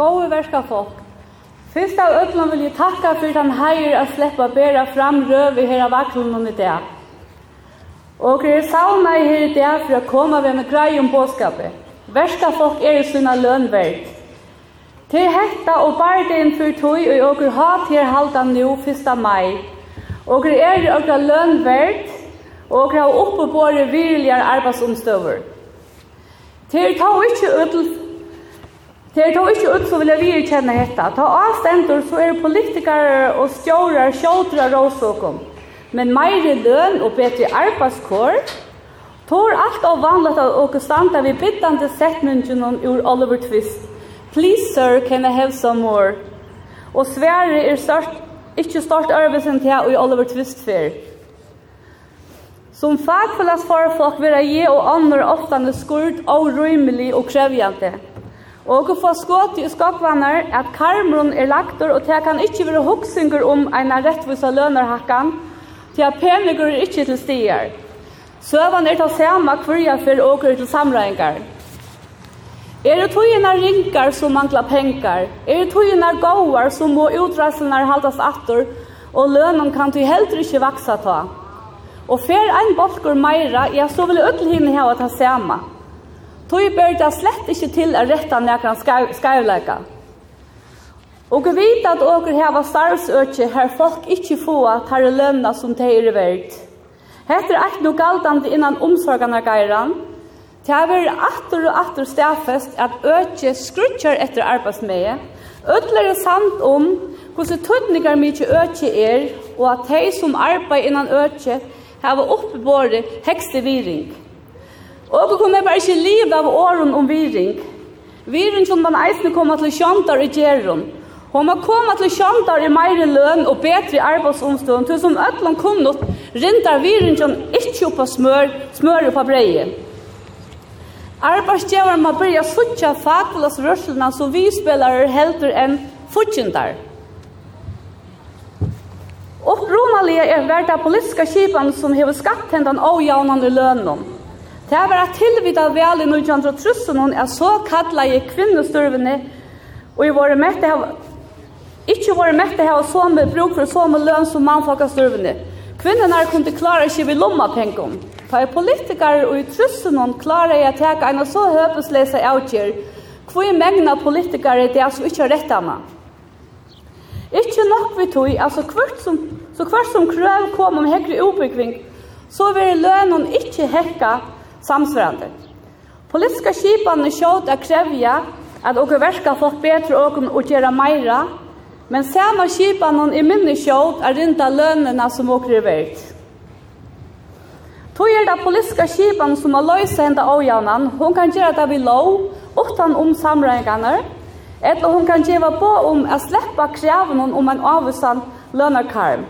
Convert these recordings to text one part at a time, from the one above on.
gode verska folk. Fyrst av öllum vil jeg takka fyrir den heir a sleppa bera fram røv i her av vaklunnen i dag. Og jeg sauna i her i dag for å koma ved med grei om båskapet. Verska folk er i sina lønverd. Til hetta og bardein fyrir tog og åker hat her halda nu 1. mai. Og er i åker lønverd og åker har oppe båre viriligar arbeidsomstøver. Til ta ikkje ødel Det er då ikke ut så vil jeg virkjenne dette. Ta avstendur så er politikere og stjårer, kjøtre råsåkom. Men meire løn og bedre arbeidskår, tår alt av vanligt av åkestanda vi bittande setningen ur Oliver Twist. Please sir, can I have some more? Og Sverige er størst, ikke start arbeidsen til i Oliver Twist fyr. Som fagfellas farfolk vil jeg og andre ofte skurt og rymelig og krevjande. Og å få skått i skakvannar at karmron er lagtor, og det kan ikkje være hoksingur om eina rettvisa lønarhakkan, til at penigur er ikkje til stier. Søvan er til sama kvirja for åker til samrøyngar. Er det tøyina rinkar som manglar penkar? Er det tøyina gåar som må utrasselnar haldas attor, og lønnen kan til heldur ikkje vaksa ta? Og fer ein bolkur meira, ja, så vil ødel hinne hava ta sama. Tøy bør det slett ikke til å rette nekran skarvleika. Og vi vet at åker heva starvsøkje her folk ikke få at her lønna som de er verdt. Hette er ikke noe galtande innan omsorgene geiran. Det har vært atter og atter stedfest at økje skrutjar etter arbeidsmeie. Øtler er sant om hvordan tøtningar mykje økje er og at de som arbeid innan økje heva oppebåret hekste viring. Og vi kommer bare ikke liv av åren om viring. Viring som man eisne kommer til kjantar i gjeron. Og må komme til kjantar i meire løn og betre arbeidsomstånd, til som ødlom kunnot rindar viringen ikke oppa smør, smør oppa breie. Arbeidsgjøren må byrja suttja fakulas rørselna så vi spillere heldur enn futjendar. Opprunaliga er verda politiska kipan som hever skatt hendan avjaunande lønnen. Det var at tilvita vel i 1930 noen er så kallet i kvinnestørvene og i våre mette hava ikke våre mette hava så med bruk for så med løn som mannfolkastørvene. Kvinnerne kunde klara ikke vi lomma pengum. Ta er politikere og i trussen noen klara i å teka en så høpeslese avgjør hvor i mengna politikere det er som ikke rett av meg. Ikke nok vi tog, altså hvert som, så kvart som krøv kom om hekkere oppbygging, så vil lønnen ikke hekka samsvarande. Politiska skipan er sjått å krevja at okker verka folk betre okker og gjera meira, men sama skipan er minne sjått å rinda lønene som okker er verdt. Tog er det politiska skipan som har løysa henda avjavnan, Hon kan gjera det vi lov, utan om samreikene, eller hon kan gjeva på om å sleppa krevnen om en avvisan lønarkarm.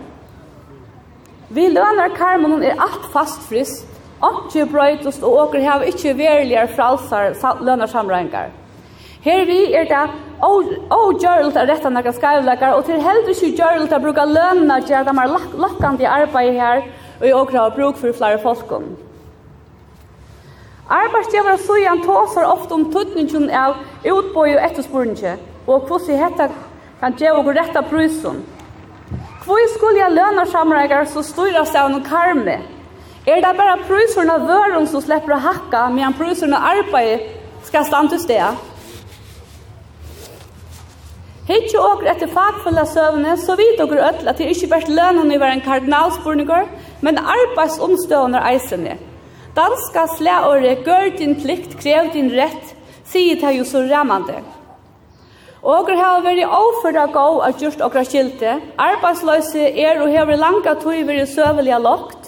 Vi lønarkarmen er alt fast frist, Anki brøytust og åker hava ikkje verilige fralsar lønarsamrøyngar. Her vi er det ågjørelt av retta nekka skavlekar, og til heldur ikkje gjørelt av bruka lønna gjer det mer lakkandi arbeid her, og i åker har bruk for flere folkum. Arbeidsgjevar og sujan tåsar ofte om tutningen av utbøy og ettersporinje, og hvordan hetta kan gjeva og retta prysun. Hvor skulle jeg lønarsamrøyngar så styrast av noen karmi? Er det bare prøyserna vøren som slipper å hakka, medan prøyserna arbeid skal stande til sted? Hittje åker etter fagfulla søvne, så vidt dere ødel at det ikke bare lønnen i var en kardinalspurninger, men arbeidsomstående eisene. Danska slæåret, gør din plikt, krev din rett, sier det jo så rammande. Åker har vært overført av gå og gjort åker skilte. Arbeidsløse er og har langa tog vært søvelige lokt.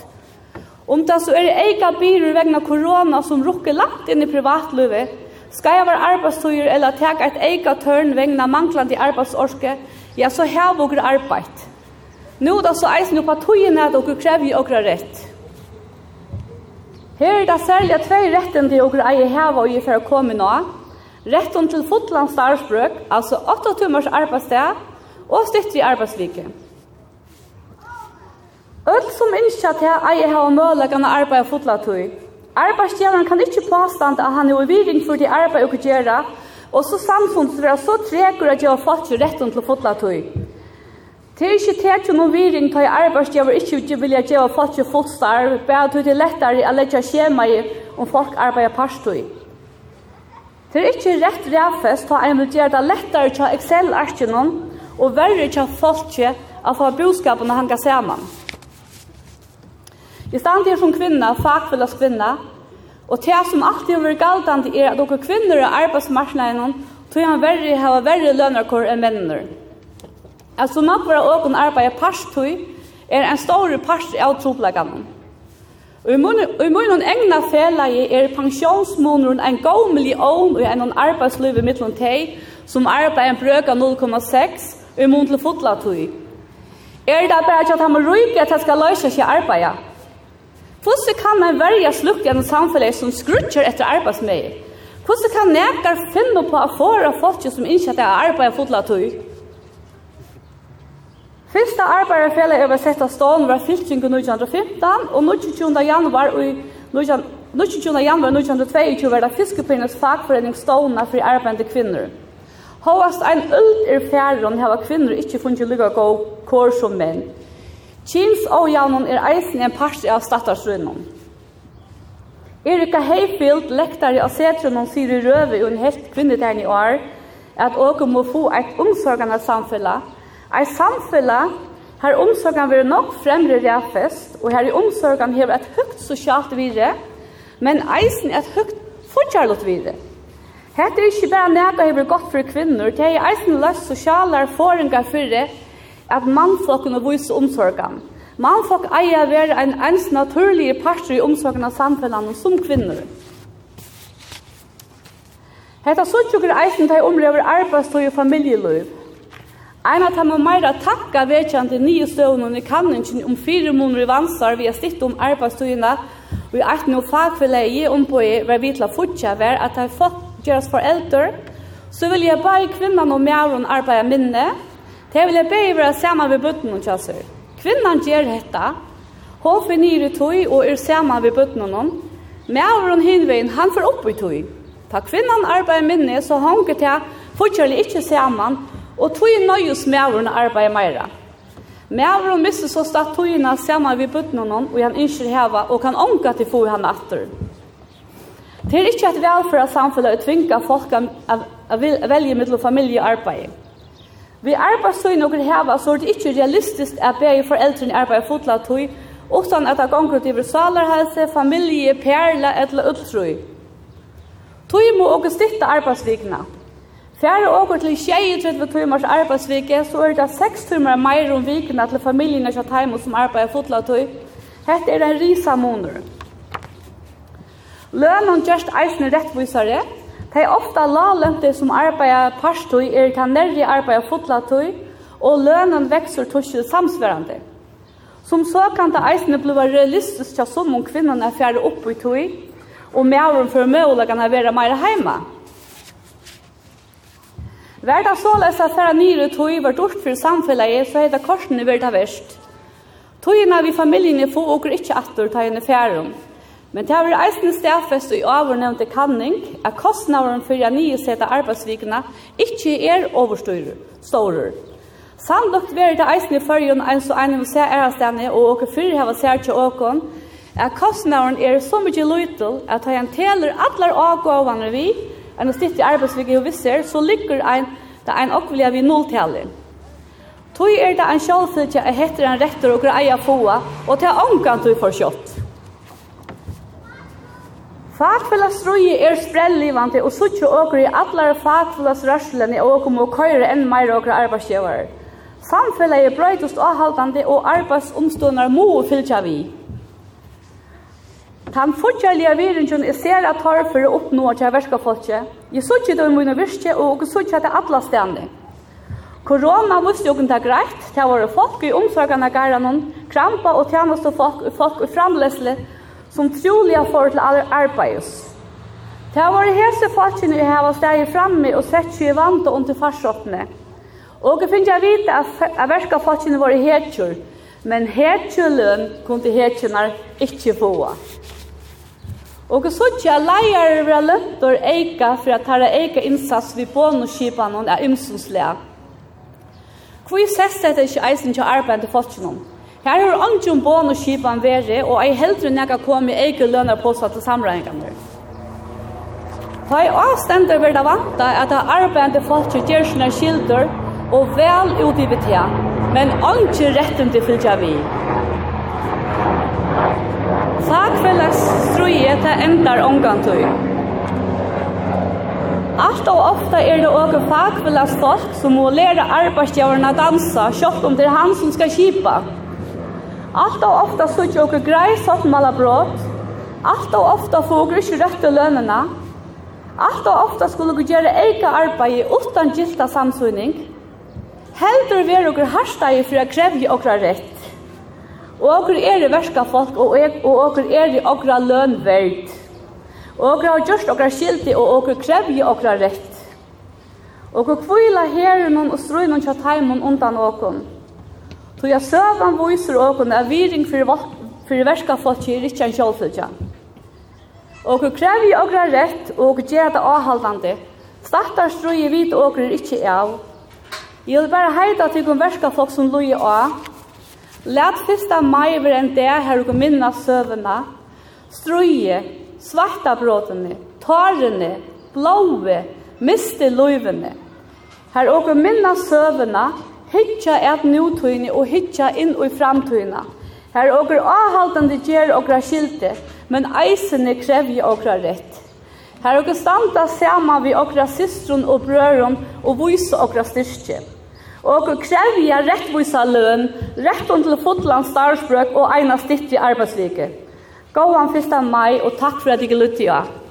Om det så er eika byrur vegna korona som rukker langt inn i privatlivet, skal jeg være arbeidstøyer eller teka et eika tørn vegna manglande arbeidsorske, ja, så hev og arbeid. Nå da så eisen jo partiene at og krever og rett. Her er det særlig tvei retten til og eier heva og i for å komme nå. Retten til fotlandsarbeidsbrøk, altså 8 timers arbeidssted, og stytt i arbeidsvike. Öll som innskja til at jeg har møllegane arbeid og fotla tøy. Arbeidsgjeveren kan ikke påstande at han er uviring for de arbeid og gjøre, og så samfunnet være så tregur at jeg har fått til retten til fotla fotlatøy. Det er ikke tæt noen viring til arbeidsgiver ikke ikke vilja gjøre folk ikke fotstar, bare at det er lettere å legge skjema i om folk arbeider parstøy. Det er ikke rett rævfest til en vil gjøre det lettere til Excel-arkenen og verre til folk ikke at få boskapen å hanga sammen. Jeg stand her som kvinna, fagfellas kvinna, og det som alltid har vært galdande er at dere kvinner er arbeidsmarknaden, tog han verre, hava verre lønnerkår enn mennene. Altså, nok var åkken arbeid parstøy, er en stor parst av troplagene. Og i munnen egna felagi er pensjonsmåneren en god million og en arbeidsliv i mittelen teg, som arbeid en brøk av 0,6, og i munnen til fotlatøy. Er det bare at han må ryke at han skal løse seg arbeidet? Hvordan kan man verja slukke en samfunn som skrutcher etter arbeidsmeier? Hvordan kan nekar finne på å fåra folk som ikke at jeg arbeider fotla tog? Fyrsta arbeiderfellet jeg var sett av stålen var fylking i 1915, og 22. januar i 22. januar 1922 var det fiskepinnes fagforening stålene for arbeidende kvinner. Håvast ein ult er fjerde om hava kvinner ikkje funnet lykka gå kår som menn. Kins og javnum er eisen en parst av stattarsrunnen. Erika Heifield, lektare av setrunnen, sier i røve og en helt kvinnetern i år, at åker må få et omsorgende samfunnet. Et samfunnet har omsorgene vært nok fremre ræfest, og her i omsorgene har et høyt sosialt vire, men eisen et høyt fortjallet vire. Hette er ikke bare nægget har vært godt for kvinner, det er eisen løst sosialer forengar fyrre, at mannflokken viser vise omsorgen. Mannfolk eier å være en ens naturlig parter i omsorgen av samfunnet som kvinner. Hetta suttjukur eisen teg omlever arbeidstøy og familjeløyv. Ein av dem meira takka vekjande nye støvnene i kanningen om fire måneder i vansar vi har stitt om arbeidstøyene og i eisen og fagfellegi omboi var vi til å fortja var at de fått gjøres foreldre så vil jeg bare kvinnan og mæren arbeida minne Det vil jeg be i være sammen ved bøttene og kjasser. Kvinnan gjør dette. Hun finner i tøy og er sammen ved bøttene. Med over den hinveien, han får opp i tøy. Ta kvinnan arbeider minne, så hanker til fortsatt ikke sammen, og tøy nøyes med over den arbeider mer. Med over den mister så stod tøyene sammen ved bøttene, og han ikke heva, og kan omgå til få han etter. Det er ikke et velferd samfunnet å tvinge folk å velge mellom familie og arbeid. Vi i noen heva, så er det ikke realistisk at be i foreldrene arbeider fotla tøy, utan at det gonger til salarhelse, familie, perle eller ulltrøy. Tog må også stitta arbeidsvikene. Fjerde åker til 23 timers arbeidsvike, så er det 6 timer mer om vikene til familiene som tar som arbeider fotla tog. Hette er en risa måneder. Lønnen gjørst eisne rettvisere, Det er ofta lavlønte som arbeider parstøy, er kan nærre arbeide fotlatøy, og lønnen vekser tøsje samsverande. Som så kan det eisene bli realistisk til som om kvinnerne er fjerde opp i tøy, og mævren for mølagene være mer hjemme. Vær det løs at færre nyre tøy var dårst for samfunnet, så er det korsene vært av verst. Tøyene vi familien får åker ikke atter til henne fjerde. Men det har vært eisen stedfest i overnevnte kanning at kostnaderen for jeg nye sette arbeidsvikene ikke er overstyrer, stårer. Sannlagt vil det eisen i førjen en så en vil se ærestene og åker fyrir har sær til åkon at kostnaderen er så mye løytel at han teler alle avgåvene vi enn å stitte i arbeidsviket og visser så ligger ein det ein okvilja vi nulltaler. Tøy er det en sjálvfylgja at heter en retter og greier fåa, og til ongan tøy for kjøtt. Fagfelagsrøye er sprellivande og suttje åker i allar fagfelagsrørslene og åker må køyre enn meir åker arbeidsgjøver. Samfellet er brøytust avhaldande og arbeidsomstående må fylltja vi. Tan fortjallige viringen er ser at tar for å oppnå til verska folket. Jeg suttje det i mine virke og åker suttje til atla stedene. Korona visste jo ikke greit, det var folk i omsorgene av krampa og tjeneste folk, folk i framlesle, som troliga får til arbeids. Det har vært hese folkene vi har steg framme og sett seg i vant og under farsåttene. Og jeg finner jeg vite at verska folkene var hetjur, men hetjuløn kunne hetjurnar ikke få. Og jeg sier at leier vil løntor eika for at her eika innsats vi på noen skipan og er ymsonslega. Hvor sess det ikke eisen til arbeid til folkene? Her har andre bån og skipan veri, og ei heldre nega kom i eike lønner på seg til samregningene. Ta i avstender vil det vanta at det arbeidende folk gjør sine skilder og vel ut i betea, men andre retten til fylgja vi. Fagfellags struje til endar omgantøy. Alt og ofta er det også fagfellags folk som må lære arbeidsgjøren dansa, sjokk om det er han som skal kipa. Alt og ofta sutja okkur grei sottmala brot. Alt og ofta få okkur ikkje røtte lønene. Alt og ofta skulle okkur gjøre eika arbeid utan gilta samsynning. Heldur ver okkur harstegi for å krevje okra rett. Og okkur er i verska folk og, er, og okkur er i okra lønverd. Og okkur har gjørst okra skilti og okkur krevje okra rett. Og okkur kvila herunum og strøynen tja taimen undan okkur. Så jeg søvann viser åkene av viring for for verska flott i rikki en. Og hvor krever jeg åkere rett, og hvor gjør det avholdende. Startar strøy i hvite er ikke av. Jeg vil bare heita til om verska flott som loje av. Læt fyrsta mai over en dag her og minna søvnene. Strøye, svarta bråtene, tårene, blåve, miste løyvene. Her og minna søvna, hitja et nutøyne og hitja inn i framtøyne. Her åker avhaltende gjør åkra skilte, men eisene krevje åkra rett. Her åker standa sama vi åkra systron og brøren og vise åkra styrke. Åker krevje rettvisa løn, retten til fotland starsbrøk og eina stitt i arbeidsvike. Gåan 1. mai og takk for at jeg lytte av.